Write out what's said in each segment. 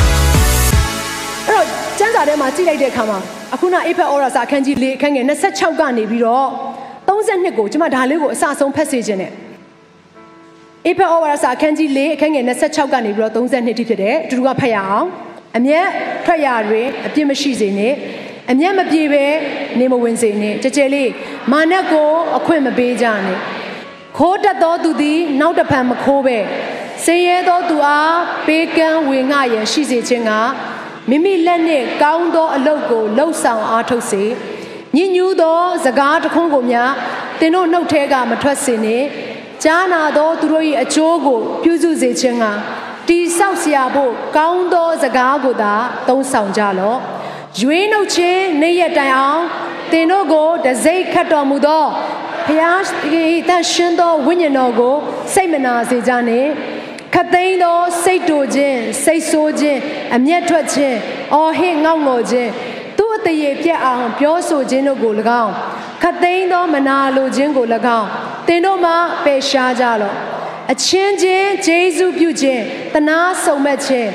း စာထဲမှာကြည့်လိုက်တဲ့အခါမှာအခုနအိဖက်ဩရစာအခန်းကြီး၄အခန်းငယ်26ကနေပြီးတော့32ကိုကျွန်မဒါလေးကိုအစဆုံးဖတ်စေခြင်းနဲ့အိဖက်ဩဝါစာအခန်းကြီး၄အခန်းငယ်26ကနေပြီးတော့32တိဖြစ်တယ်အတူတူကဖတ်ရအောင်အမျက်ထွက်ရတွင်အပြစ်မရှိစေနဲ့အမျက်မပြေပဲနေမဝင်စေနဲ့ကြကြလေးမာနက်ကိုအခွင့်မပေးကြနဲ့ခိုးတတ်သောသူသည်နောက်တစ်ဖန်မခိုးပဲစင်ရဲသောသူအားပေးကမ်းဝေငှရန်ရှိစေခြင်းက မိမိလက်နှင့်ကောင်းသောအလုပ်ကိုလှုပ်ဆောင်အားထုတ်စေညဉ့်ညူးသောစကားတခွန်းကိုများသင်တို့နှုတ်ထဲကမထွက်စေနှင့်ကြားနာသောသူတို့၏အကျိုးကိုပြုစုစေခြင်းကတိဆောက်เสียဖို့ကောင်းသောစကားကိုသာသုံးဆောင်ကြလော့ရွေးနှုတ်ခြင်းနေ့ရက်တိုင်အောင်သင်တို့ကိုတစိ့ခတ်တော်မူသောဖျား၏တန်ရှင်သောဝိညာဉ်တော်ကိုစိတ်မနာစေကြနှင့် ခသိန်းသောစိတ်တူခြင်းစိတ်ဆိုးခြင်းအမျက်ထွက်ခြင်းအော်ဟစ်ငေါ့ငေါ်ခြင်းသူ့အတရေပြက်အောင်ပြောဆိုခြင်းတို့ကို၎င်းခသိန်းသောမနာလိုခြင်းကို၎င်းသင်တို့မှပယ်ရှားကြလော့အချင်းချင်းဂျေဇုပြုခြင်းတနာဆုံမဲ့ခြင်း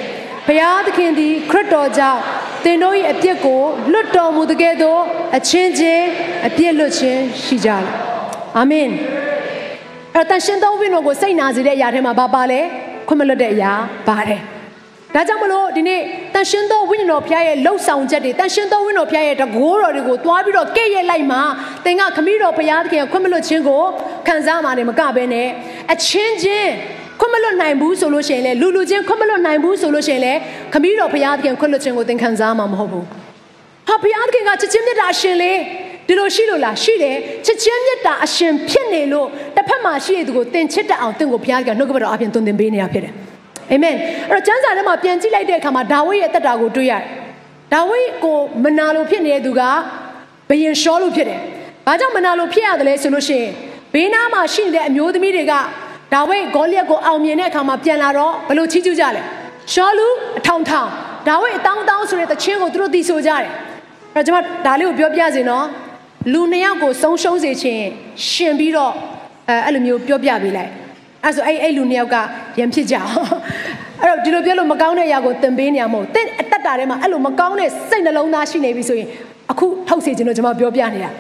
ဘုရားသခင်သည်ခရစ်တော်ကြောင့်သင်တို့၏အပြစ်ကိုလွတ်တော်မူတဲ့ကဲ့သို့အချင်းချင်းအပြစ်လွတ်ခြင်းရှိကြလော့အာမင်အဲ့တန်ရှင်သောဝိညာဉ်ကိုစိတ်နာစေတဲ့အရာထဲမှာဘာပါလဲ ခွင့်မလွတ်တဲ့အရာပါတယ်ဒါကြောင့်မလို့ဒီနေ့တန်ရှင်သောဝိညာဉ်တော်ဖျားရဲ့လှုပ်ဆောင်ချက်တွေတန်ရှင်သောဝိညာဉ်တော်ဖျားရဲ့တကိုးတော်တွေကိုတွားပြီးတော့ကဲ့ရဲ့လိုက်မှသင်ကခမည်းတော်ဘုရားသခင်ခွင့်မလွတ်ခြင်းကိုခံစားမှလည်းမကဘဲနဲ့အချင်းချင်းခွင့်မလွတ်နိုင်ဘူးဆိုလို့ရှိရင်လေလူလူချင်းခွင့်မလွတ်နိုင်ဘူးဆိုလို့ရှိရင်လေခမည်းတော်ဘုရားသခင်ခွင့်လွတ်ခြင်းကိုသင်ခံစားမှာမဟုတ်ဘူးဟာဘုရားသခင်ကချစ်ချင်းမြတ်တာရှင်လေ ဒီလိုရှိလို့လားရှိတယ်ချစ်ချင်းမြတ်တာအရှင်ဖြစ်နေလို့တစ်ဖက်မှာရှိတဲ့သူကိုသင်ချစ်တတ်အောင်သင်ကိုဘုရားကနှုတ်ကပတ်တော်အပြင်သွန်သင်ပေးနေရဖြစ်တယ်အာမင်အဲ့တော့ကျမ်းစာထဲမှာပြန်ကြည့်လိုက်တဲ့အခါမှာဒါဝိဒ်ရဲ့တက်တာကိုတွေ့ရတယ်ဒါဝိဒ်ကိုမနာလို့ဖြစ်နေတဲ့သူကဘယင်ရှောလို့ဖြစ်တယ်ဘာကြောင့်မနာလို့ဖြစ်ရတယ်လဲဆိုလို့ရှိရင်ဘေးနားမှာရှိနေတဲ့အမျိုးသမီးတွေကဒါဝိဒ်ဂေါလိယက်ကိုအောင်မြင်တဲ့အခါမှာပြန်လာတော့ဘလို့ချီးကျူးကြလဲရှောလူအထောင်ထောင်ဒါဝိဒ်အတောင်းတောင်းဆိုတဲ့တခြင်းကိုသူတို့သိဆိုကြတယ်အဲ့တော့ကျွန်မဒါလေးကိုပြောပြစီနော် လူနှစ်ယောက်ကိုဆုံးရှုံးစေခြင်းရှင်ပြီးတော့အဲအဲ့လိုမျိုးပြောပြပေးလိုက်အဲ့ဆိုအဲ့အဲ့လူနှစ်ယောက်ကရံဖြစ်ကြအောင်အဲ့တော့ဒီလိုပြောလို့မကောင်းတဲ့အရာကိုသင်ပေးနေရမဟုတ်သင်အသက်တာထဲမှာအဲ့လိုမကောင်းတဲ့စိတ်နှလုံးသားရှိနေပြီဆိုရင်အခုထုတ်စေခြင်းလို့ကျွန်မပြောပြနေတာ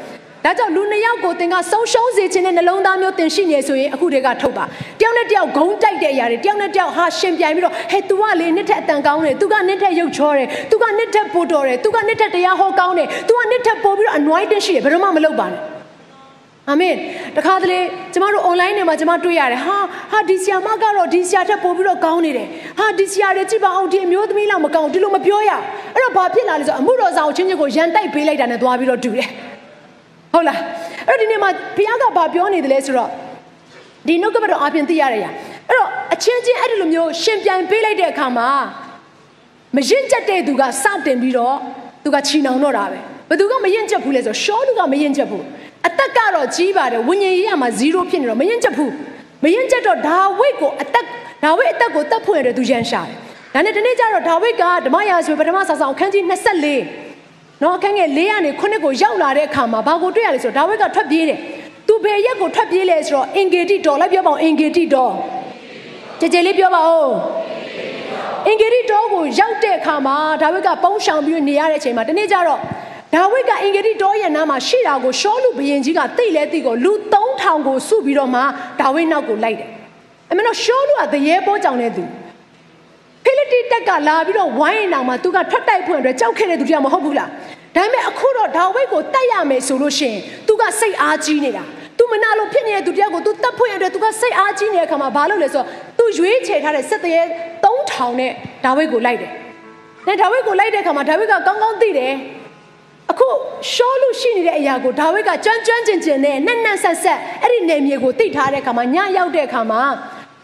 ဒါကြောင့်လူနှစ်ယောက်ကိုသင်ကဆုံးရှုံးစေခြင်းနဲ့နှလုံးသားမျိုးသင်ရှိနေဆိုရင်အခုတည်းကထုတ်ပါတယောက်နဲ့တယောက်ဂုံတိုက်တဲ့အရာတွေတယောက်နဲ့တယောက်ဟာရှင်ပြိုင်ပြီးတော့ဟဲ့ तू ကလေနှစ်ထက်အတန်ကောင်းတယ် तू ကနှစ်ထက်ရုပ်ချောတယ် तू ကနှစ်ထက်ပိုတော်တယ် तू ကနှစ်ထက်တရားဟောကောင်းတယ် तू ကနှစ်ထက်ပိုပြီးတော့ anointing ရှိတယ်ဘယ်တော့မှမလုပ်ပါနဲ့အာမင်တခါတလေကျမတို့ online တွေမှာကျမတွေ့ရတယ်ဟာဟာဒီဆီယာမကတော့ဒီဆီယာထက်ပိုပြီးတော့ကောင်းနေတယ်ဟာဒီဆီယာတွေကြည့်ပါအောင်ဒီအမျိုးသမီးလောက်မကောင်းဒီလိုမပြောရအဲ့တော့ဘာဖြစ်လာလဲဆိုအမှုတော်ဆောင်ချင်းချင်းကိုရန်တိုက်ပေးလိုက်တာနဲ့သွားပြီးတော့တူတယ် ဟုတ်လားအဲ့တော့ဒီနေ့မှာဘုရားကဘာပြောနေတယ်လဲဆိုတော့ဒီနှုတ်ကပတ်တော်အပြင်သိရရရအဲ့တော့အချင်းချင်းအဲ့ဒီလိုမျိုးရှင်ပြိုင်ပေးလိုက်တဲ့အခါမှာမရင်ကျက်တဲ့သူကစတင်ပြီးတော့သူကချီနှောင်တော့တာပဲဘယ်သူကမရင်ကျက်ဘူးလဲဆိုတော့ရှောလူကမရင်ကျက်ဘူးအသက်ကတော့ကြီးပါတယ်ဝိညာဉ်ရေးရမှာ0ဖြစ်နေတော့မရင်ကျက်ဘူးမရင်ကျက်တော့ဒါဝိတ်ကိုအသက်ဒါဝိတ်အသက်ကိုတက်ဖွင့်ရတဲ့သူရန်ရှာတယ်ဒါနဲ့ဒီနေ့ကျတော့ဒါဝိတ်ကဓမ္မရာဇဝင်ပထမဆောင်ဆောင်အခန်းကြီး24 နော်အခန်းငယ်၄ကနေခုနှစ်ကိုရောက်လာတဲ့အခါမှာဘာကိုတွေ့ရလဲဆိုတော့ဒါဝိတ်ကထွက်ပြေးတယ်သူဘယ်ရက်ကိုထွက်ပြေးလဲဆိုတော့အင်ဂေတိတော်လိုက်ပြောပါအောင်အင်ဂေတိတော်ကြည်ကြည်လေးပြောပါဦးအင်ဂေတိတော်ကိုရောက်တဲ့အခါမှာဒါဝိတ်ကပုံးရှောင်ပြီးနေရတဲ့အချိန်မှာဒီနေ့ကျတော့ဒါဝိဒ်ကအင်္ဂလိတောရဲ့နားမှာရှိတာကိုရှောလူဘရင်ကြီးကသိလဲသိကိုလူ3000ကိုစုပြီးတော့မှဒါဝိဒ်နောက်ကိုလိုက်တယ်အမေတော့ရှောလူကတရေပေါ်ကြောင်တဲ့သူဖိလိတိတက်ကလာပြီးတော့ဝိုင်းရင်အောင်မှသူကထွက်တိုက်ဖွင့်အတွက်ကြောက်ခဲ့တဲ့သူတရားမဟုတ်ဘူးလား ဒါပေမဲ့အခုတော့ဒါဝိဒ်ကိုတတ်ရမယ်ဆိုလို့ရှိရင်သူကစိတ်အားကြီးနေတာသူမနာလို့ဖြစ်နေတဲ့သူတရားကိုသူတတ်ဖွင့်ရတဲ့သူကစိတ်အားကြီးနေတဲ့အခါမှာဘာလုပ်လဲဆိုတော့သူရွေးချယ်ထားတဲ့စက်တရေ3000နဲ့ဒါဝိဒ်ကိုလိုက်တယ်။ဒါဒါဝိဒ်ကိုလိုက်တဲ့အခါမှာဒါဝိဒ်ကကောင်းကောင်းသိတယ်အခုရှောလူရှိနေတဲ့အရာကိုဒါဝိဒ်ကကြွမ်းကြွမ်းကျင်ကျင်နဲ့နှက်နှက်ဆက်ဆက်အဲ့ဒီနေမြေကိုသိထားတဲ့အခါမှာညရောက်တဲ့အခါမှာ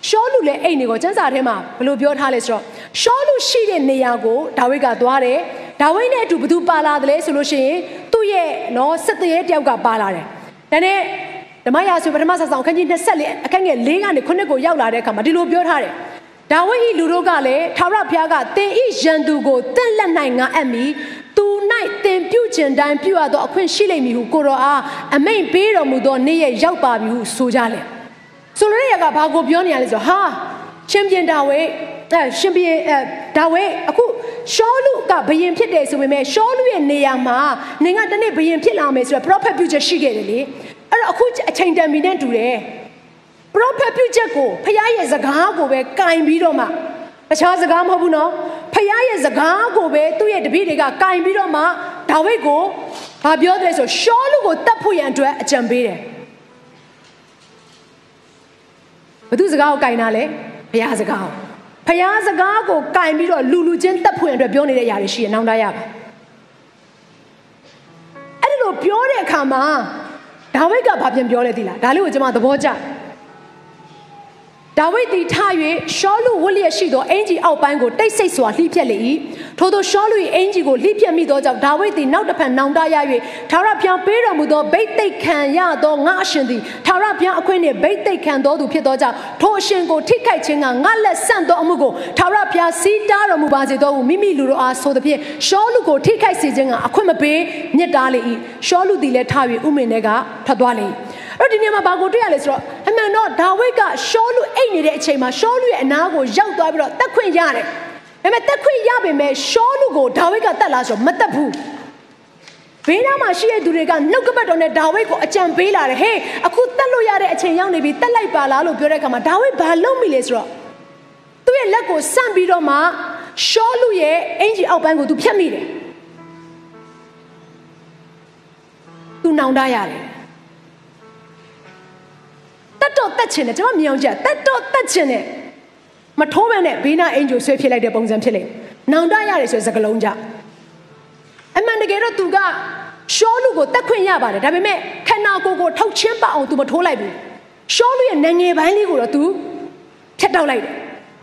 ရှောလူလည်းအိတ်နေကိုကျမ်းစာထဲမှာဘယ်လိုပြောထားလဲဆိုတော့ရှောလူရှိတဲ့နေရာကိုဒါဝိဒ်ကသွားတယ် ဒါဝိဒ်နဲ့အတူဘသူပါလာတယ်လဲဆိုလို့ရှိရင်သူ့ရဲ့နော်စစ်တရေတယောက်ကပါလာတယ်ဒါနဲ့ဓမ္မရာဆိုပထမဆဆောင်အခန်းကြီး24အခန်းငယ်၄ကနေ9ကိုရောက်လာတဲ့အခါမှာဒီလိုပြောထားတယ်ဒါဝိဒ်ဤလူတို့ကလည်းထာဝရဘုရားကသင်ဤရန်သူကိုတင့်လက်၌ငါအပ်မီသူ၌သင်ပြုခြင်းတိုင်းပြုရသောအခွင့်ရှိလိမ့်မည်ဟုကိုရောအားအမိန်ပေးတော်မူသောနေ့ရက်ရောက်ပါပြီဟုဆိုကြလေဆိုလိုတဲ့ရကဘာကိုပြောနေရလဲဆိုဟာရှင်ပြန်ဒါဝိဒ်အဲရှင်ပြန်အဲဒါဝိဒ်အခု ရှောလူကဘယင်ဖြစ်တယ်ဆိုပေမဲ့ရှောလူရဲ့နေရာမှာနေကတနေ့ဘယင်ဖြစ်လာမယ်ဆိုတော့ prophet ပြုချက်ရှိခဲ့တယ်လေအဲ့တော့အခုအချိန်တန်မီနဲ့တူတယ် prophet ပြုချက်ကိုဖခင်ရဲ့စကားကိုပဲကင်ပြီးတော့မှတခြားစကားမဟုတ်ဘူးနော်ဖခင်ရဲ့စကားကိုပဲသူ့ရဲ့တပည့်တွေကကင်ပြီးတော့မှဒါဝိဒ်ကိုဘာပြောတယ်ဆိုရှောလူကိုတတ်ဖို့ရန်အတွက်အကြံပေးတယ်ဘသူစကားကိုကင်တာလဲဖခင်စကားကို ဖျားစကားကိုကင်ပြီးတော့လူလူချင်းတက်ဖွင့်အတွက်ပြောနေတဲ့အရာတွေရှိရင်နောင်တရပါအဲ့ဒီလိုပြောတဲ့အခါမှာဒါဝိဒ်ကဘာပြန်ပြောလဲသိလားဒါလေးကိုကျွန်မသဘောကျ ဒါဝိဒ်သည်ထ၍ရှောလူဝတ်လျက်ရှိသောအင်ဂျီအောက်ပိုင်းကိုတိတ်ဆိတ်စွာလှိဖြက်လေ၏ထို့သောရှောလူ၏အင်ဂျီကိုလှိဖြက်မိသောကြောင့်ဒါဝိဒ်သည်နောက်တစ်ဖန်နောင်တရ၍ထာဝရဘုရားပေးတော်မူသောဗိတ်သိက်ခံရသောငါအရှင်သည်ထာဝရဘုရားအခွင့်နှင့်ဗိတ်သိက်ခံတော်သူဖြစ်သောကြောင့်ထိုအရှင်ကိုထိခိုက်ခြင်းကငါလက်ဆန့်သောအမှုကိုထာဝရဘုရားစီးတားတော်မူပါစေသောဟုမိမိလူတို့အားဆိုသဖြင့်ရှောလူကိုထိခိုက်စေခြင်းကအခွင့်မပေးမြစ်တားလေ၏ရှောလူသည်လည်းထ၍ဥမင်တွေကထွက်သွားလေ၏အဲ့ဒီနေရာမှာဘာကိုတွေ့ရလဲဆိုတော့အမှန် တော့ဒါဝိဒ်ကရှောလူအိတ်နေတဲ့အချိန်မှာရှောလူရဲ့အနာကိုရောက်သွားပြီးတော့တက်ခွင့်ရတယ်။ဒါပေမဲ့တက်ခွင့်ရပေမဲ့ရှောလူကိုဒါဝိဒ်ကတက်လာဆိုမတက်ဘူး။ဘေးနားမှာရှိတဲ့သူတွေကနှုတ်ကပတ်တော်နဲ့ဒါဝိဒ်ကိုအကြံပေးလာတယ်။ဟေးအခုတက်လို့ရတဲ့အချိန်ရောက်နေပြီတက်လိုက်ပါလားလို့ပြောတဲ့အခါမှာဒါဝိဒ်ဘာလုပ်မိလဲဆိုတော့သူ့ရဲ့လက်ကိုဆန့်ပြီးတော့မှရှောလူရဲ့အင်ဂျီအောက်ပိုင်းကိုသူဖြတ်မိတယ်။သူနောင်တရတယ်။ တက်တော့တက်ချင်တယ်ကျွန်မမြင်အောင်ကြည့်တက်တော့တက်ချင်တယ်မထိုးမနဲ့ဘေးနာအင်ဂျိုဆွဲဖြစ်လိုက်တဲ့ပုံစံဖြစ်လိမ့်နောင်တရတယ်ဆိုစကလုံးကြအမှန်တကယ်တော့သူကရှောလူကိုတက်ခွင့်ရပါတယ်ဒါပေမဲ့ခန္ဓာကိုယ်ကိုထောက်ချင်းပအောင်သူမထိုးလိုက်ဘူးရှောလူရဲ့နိုင်ငံပိုင်းလေးကိုတော့သူဖြတ်တောက်လိုက်တယ်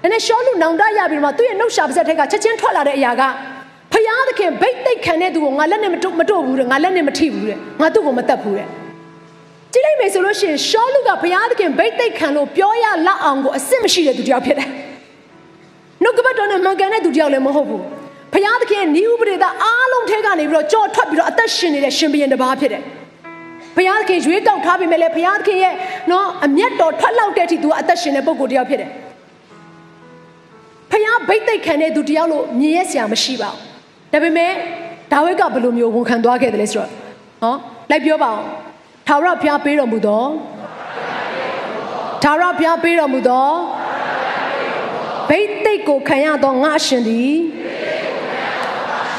ဒါနဲ့ရှောလူနောင်တရပြီးတော့သူ့ရဲ့နှုတ်ရှာပါဇက်ထက်ကချက်ချင်းထွက်လာတဲ့အရာကဖယားသခင်ဗိတ်တိတ်ခံတဲ့သူကိုငါလက်နဲ့မတို့မတို့ဘူးတဲ့ငါလက်နဲ့မထိဘူးတဲ့ငါသူ့ကိုမတက်ဘူးတဲ့ ကြည့်လိုက်မယ်ဆိုလို့ရှိရင်ရှောလူကဘုရားသခင်ဗိတ်သိက်ခံလို့ပြောရလောက်အောင်ကိုအစ်စ်မရှိတဲ့သူတယောက်ဖြစ်တယ်။နှုတ်ကပတ်တော်နဲ့မှန်ကန်တဲ့သူတယောက်လည်းမဟုတ်ဘူး။ဘုရားသခင်ဤဥပဒေသားအားလုံးထဲကနေပြီးတော့ကြော်ထွက်ပြီးတော့အသက်ရှင်နေတဲ့ရှင်ဘုရင်တစ်ပါးဖြစ်တယ်။ဘုရားသခင်ရွေးကောက်ထားပေမဲ့လည်းဘုရားသခင်ရဲ့နော်အမျက်တော်ထွက်လောက်တဲ့အထိသူကအသက်ရှင်တဲ့ပုဂ္ဂိုလ်တယောက်ဖြစ်တယ်။ဘုရားဗိတ်သိက်ခံတဲ့သူတယောက်လို့မြင်ရစရာမရှိပါဘူး။ဒါပေမဲ့ဒါဝိဒ်ကဘယ်လိုမျိုးဝန်ခံသွားခဲ့တယ်လဲဆိုတော့ဟောလိုက်ပြောပါအောင်။ ထာဝရဘုရားပေးတော်မူသောထာဝရဘုရားပေးတော်မူသောဘိတ်သိက်ကိုခံရသောငါအရှင်သည်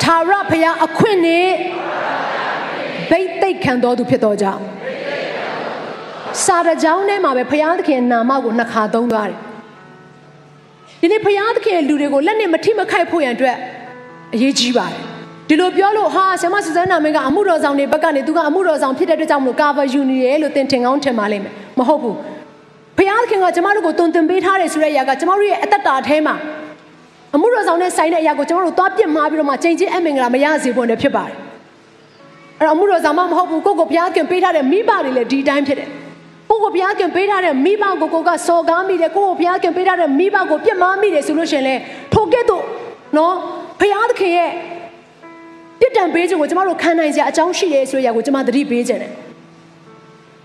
ထာဝရဘုရားအခွင့်နှင့်ဘိတ်သိက်ခံတော်သူဖြစ်တော်ကြောင့်စာရကြောင်းထဲမှာပဲဘုရားသခင်နာမကိုနှစ်ခါသုံးသွားတယ်ဒီနေ့ဘုရားသခင်လူတွေကိုလက်နဲ့မထိမခိုက်ဖို့ရန်အတွက်အရေးကြီးပါတယ် ဒီလိုပြောလို့ဟာဆရာမစစန်းနာမင်းကအမှုတော်ဆောင်တွေဘက်ကနေသူကအမှုတော်ဆောင်ဖြစ်တဲ့အတွက်ကြောင့်မလို့ cover ယူနေတယ်လို့သင်ထင်ကောင်းထင်ပါလိမ့်မယ်မဟုတ်ဘူးဖခင်ကကျမတို့ကိုတုံသင်ပေးထားတယ်ဆိုတဲ့အရာကကျမတို့ရဲ့အသက်တာထဲမှာအမှုတော်ဆောင်နဲ့ဆိုင်တဲ့အရာကိုကျမတို့သွားပြစ်မှားပြီးတော့မှချိန်ချင်းအမင်္ဂလာမရစေဖို့နဲ့ဖြစ်ပါတယ်အဲ့တော့အမှုတော်ဆောင်မမဟုတ်ဘူးကိုကိုဘုရားခင်ပေးထားတဲ့မိဘတွေလည်းဒီတိုင်းဖြစ်တယ်ကိုကိုဘုရားခင်ပေးထားတဲ့မိဘကိုကိုကစော်ကားမိတယ်ကိုကိုဘုရားခင်ပေးထားတဲ့မိဘကိုပြစ်မှားမိတယ်ဆိုလို့ရှိရင်လေထိုကဲ့သို့နော်ဘုရားသခင်ရဲ့ ပြစ်ဒဏ်ပေးခြင်းကိုကျမတို့ခံနိုင်စရာအကြောင်းရှိတယ်ဆိုတဲ့အရာကိုကျမသတိပေးခြင်းတယ်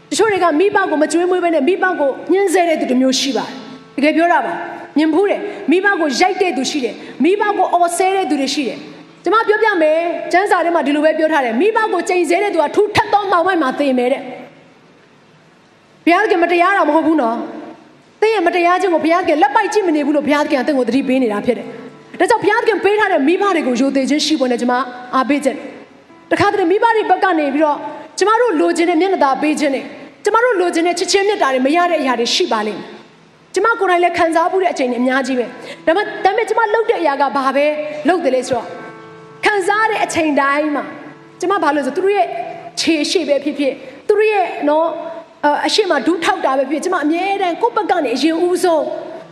တချို့တွေကမိဘကိုမကြွေးမွေးဘဲနဲ့မိဘကိုညှင်းဆဲတဲ့သူတစ်မျိုးရှိပါတယ်တကယ်ပြောတာပါမြင်ဘူးတယ်မိဘကိုရိုက်တဲ့သူရှိတယ်မိဘကိုအော်ဆဲတဲ့သူတွေရှိတယ်ကျမပြောပြမယ်ကျမ်းစာထဲမှာဒီလိုပဲပြောထားတယ်မိဘကိုချိန်ဆတဲ့သူကထူထပ်သောမှောင်မိုက်မှာသိမယ်တဲ့ဘုရားကမတရားတာမဟုတ်ဘူးနော်သင်ရဲ့မတရားခြင်းကိုဘုရားကလက်ပိုက်ကြည့်မနေဘူးလို့ဘုရားကသင်ကိုသတိပေးနေတာဖြစ်တယ် ဒါကြောင့်ဘုရားသခင်ပေးထားတဲ့မိဘတွေကိုယိုသေးခြင်းရှိဖို့နဲ့ကျွန်မအားပေးခြင်းတခါတည်းမိဘတွေဘက်ကနေပြီးတော့ကျမတို့လိုချင်တဲ့မျက်နှာသာပေးခြင်းနဲ့ကျမတို့လိုချင်တဲ့ချစ်ချင်းမြတ်တာတွေမရတဲ့အရာတွေရှိပါလိမ့်မယ်ကျမကိုယ်တိုင်လည်းခံစားမှုတဲ့အချိန်တွေအများကြီးပဲဒါပေမဲ့ဒါပေမဲ့ကျမလုပ်တဲ့အရာကဘာပဲလုပ်တယ်လဲဆိုတော့ခံစားတဲ့အချိန်တိုင်းမှာကျမဘာလို့ဆိုသူတို့ရဲ့ခြေရှိပဲဖြစ်ဖြစ်သူတို့ရဲ့နော်အရှိမဒူးထောက်တာပဲဖြစ်ကျမအမြဲတမ်းကိုယ့်ဘက်ကနေအရင်ဦးဆုံး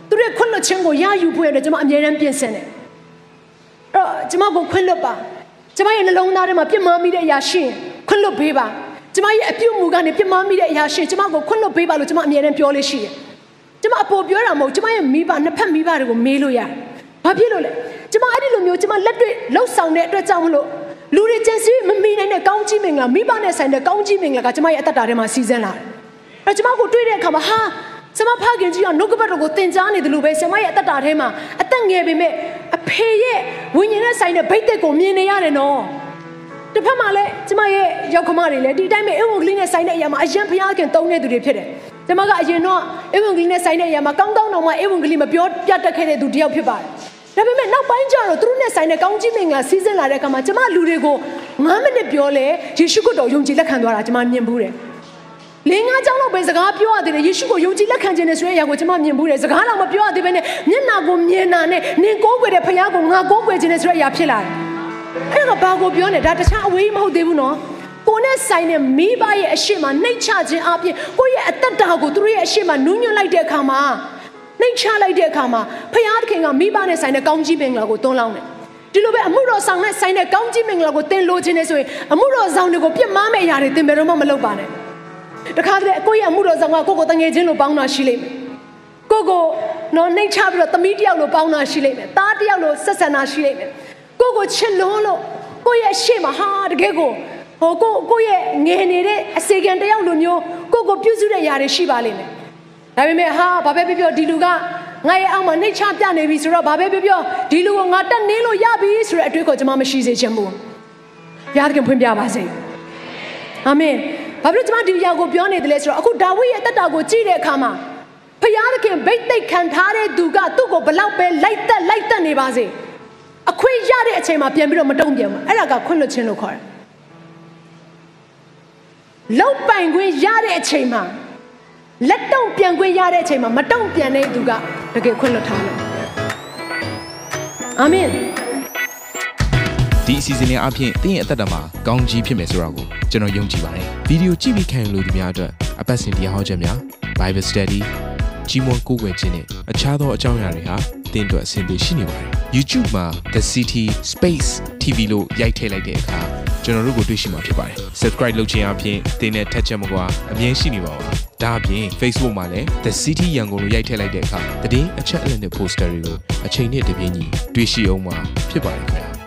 သူတို့ခွင့်လွှတ်ခြင်းကိုရယူဖို့ရတယ်ကျမအမြဲတမ်းပြင်ဆင်တယ်အဲ့တော့ ကျမကိုခွင့်လွှတ်ပါကျမရဲ့နှလုံးသားထဲမှာပြစ်မှားမိတဲ့အရာရှင်ခွင့်လွတ်ပေးပါကျမရဲ့အပြုတ်မူကနေပြစ်မှားမိတဲ့အရာရှင်ကျမကိုခွင့်လွတ်ပေးပါလို့ကျမအမြဲတမ်းပြောလို့ရှိတယ်ကျမအပေါ်ပြောတာမဟုတ်ကျမရဲ့မိဘနှစ်ဖက်မိဘတွေကိုမေးလို့ရတယ်ဘာဖြစ်လို့လဲကျမအဲ့ဒီလိုမျိုးကျမလက်တွေ့လှုပ်ဆောင်တဲ့အတွက်ကြောင့်မလို့လူတွေကျန်စီမမီနိုင်တဲ့ကောင်းကြီးမင်္ဂလာမိဘနဲ့ဆိုင်တဲ့ကောင်းကြီးမင်္ဂလာကကျမရဲ့အသက်တာထဲမှာစီးစင်းလာတယ်အဲကျမကိုတွေ့တဲ့အခါမှာဟာ ဆမဖခင်ကြီးကနှုတ်ကပတ်တော်ကိုသင်ကြားနေတယ်လို့ပဲဆမရဲ့အသက်တာထဲမှာအသက်ငယ်ပေမဲ့အဖေရဲ့ဝိညာဉ်နဲ့ဆိုင်တဲ့ဗိတ်သက်ကိုမြင်နေရတယ်နော်တစ်ဖက်မှာလည်းကျမရဲ့ရောက်ခမတွေလည်းဒီတိုင်းပဲအဝံကလေးနဲ့ဆိုင်တဲ့အရာမှာအရင်ဖခင်တုံးနေသူတွေဖြစ်တယ်ကျမကအရင်တော့အဝံကလေးနဲ့ဆိုင်တဲ့အရာမှာကောင်းကောင်းတော့မှအဝံကလေးမပြောပြတတ်ခဲ့တဲ့သူတယောက်ဖြစ်ပါတယ်ဒါပေမဲ့နောက်ပိုင်းကျတော့သူတို့နဲ့ဆိုင်တဲ့ကောင်းကြီးမင်္ဂလာစီးစင်းလာတဲ့အခါမှာကျမလူတွေကို9မိနစ်ပြောလဲယေရှုခရစ်တော်ယုံကြည်လက်ခံသွားတာကျမမြင်ဘူးတယ် လင်းငါးကြောင်းတော့ပဲစကားပြောရသေးတယ်ယေရှုကိုယုံကြည်လက်ခံခြင်းနဲ့ဆိုတဲ့အရာကိုကျွန်မမြင်ဘူးတယ်စကားတော့မပြောရသေးဘဲနဲ့မျက်နာကိုမြင်တာနဲ့နင်ကိုးကွယ်တဲ့ဖခင်ကိုငါကိုးကွယ်ခြင်းနဲ့ဆိုတဲ့အရာဖြစ်လာတယ်အဲ့ဒါကဘာကိုပြောနေဒါတခြားအဝေးမဟုတ်သေးဘူးနော်ကိုနဲ့ဆိုင်တဲ့မိဘရဲ့အရှိမနှိတ်ချခြင်းအပြင်ကိုရဲ့အသက်တာကိုသူတို့ရဲ့အရှိမနူးညွတ်လိုက်တဲ့အခါမှာနှိတ်ချလိုက်တဲ့အခါမှာဖခင်သခင်ကမိဘနဲ့ဆိုင်တဲ့ကောင်းကြီးပင်လာကိုတွန်းလောင်းတယ်ဒီလိုပဲအမှုတော်ဆောင်နဲ့ဆိုင်တဲ့ကောင်းကြီးမင်္ဂလာကိုသင်လိုချင်နေဆိုရင်အမှုတော်ဆောင်တွေကိုပြစ်မှားမယ့်အရာတွေသင်ဘယ်တော့မှမလုပ်ပါနဲ့ တခါတည်းကိုယ့်ရဲ့အမှုတော်ဆောင်ကကိုကိုတငယ်ချင်းလိုပေါင်းတာရှိလိမ့်မယ်ကိုကိုနော်နှိမ်ချပြီးတော့သမီးတယောက်လိုပေါင်းတာရှိလိမ့်မယ်သားတယောက်လိုဆက်ဆံတာရှိလိမ့်မယ်ကိုကိုချစ်လွန်းလို့ကိုရဲ့ရှေ့မှာဟာတကယ်ကိုဟိုကိုကိုရဲ့ငယ်နေတဲ့အစီကံတယောက်လိုမျိုးကိုကိုပြုစုတဲ့ຢာတွေရှိပါလိမ့်မယ်ဒါပေမဲ့ဟာဘာပဲပြောပြောဒီလူကငါရဲ့အောက်မှာနှိတ်ချပြနေပြီဆိုတော့ဘာပဲပြောပြောဒီလူကိုငါတက်နေလို့ရပြီဆိုတဲ့အတွေ့ကိုကျွန်မမရှိစေချင်ဘူးဘုရားသခင်ဖွင့်ပြပါစေအာမင် ဘာဖြစ်လို့ကျွန်မဒီအရာကိုပြောနေတယ်လဲဆိုတော့အခုဒါဝိရဲ့တက်တာကိုကြည့်တဲ့အခါမှာဖယားသခင်ဗိတ်သိက်ခံထားတဲ့သူကသူ့ကိုဘလောက်ပဲလိုက်တက်လိုက်တက်နေပါစေအခွင့်ရတဲ့အချိန်မှာပြန်ပြီးတော့မတုံ့ပြန်ဘူးအဲ့ဒါကခွင့်လွှတ်ခြင်းလို့ခေါ်တယ်လောက်ပိုင်ခွင့်ရတဲ့အချိန်မှာလက်တုံ့ပြန်ခွင့်ရတဲ့အချိန်မှာမတုံ့ပြန်တဲ့သူကတကယ်ခွင့်လွှတ်ထားတယ်အာမင်ဒီအစီအစဉ်လေးအပြင်တင်းရဲ့အသက်တာမှာကောင်းကြီးဖြစ်မယ်ဆိုတာ ကိုကျွန်တော်ယုံကြည်ပါတယ်ဗီဒီယိုကြည့်ပြီးခံယူလို့ဒီများအတွက်အပတ်စဉ်တရားဟောခြင်းများ Bible Study ကြီးမွန်ကိုးကွယ်ခြင်းနဲ့အခြားသောအကြောင်းအရာတွေဟာတင်းအတွက်အဆင်ပြေရှိနေပါတယ် YouTube မှာ The City Space TV လို့ရိုက်ထည့်လိုက်တဲ့အခါကျွန်တော်တို့ကိုတွေ့ရှိမှာဖြစ်ပါတယ် Subscribe လုပ်ခြင်းအပြင်တင်းနဲ့ထက်ချက်မကွာအမြင်ရှိနေပါပါဒါအပြင် Facebook မှာလည်း The City ရန်ကုန်လို့ရိုက်ထည့်လိုက်တဲ့အခါတည်င်းအချက်အလက်နဲ့ poster တွေကိုအချိန်နဲ့တပြေးညီတွေ့ရှိအောင်မှာဖြစ်ပါတယ်ခင်ဗျာ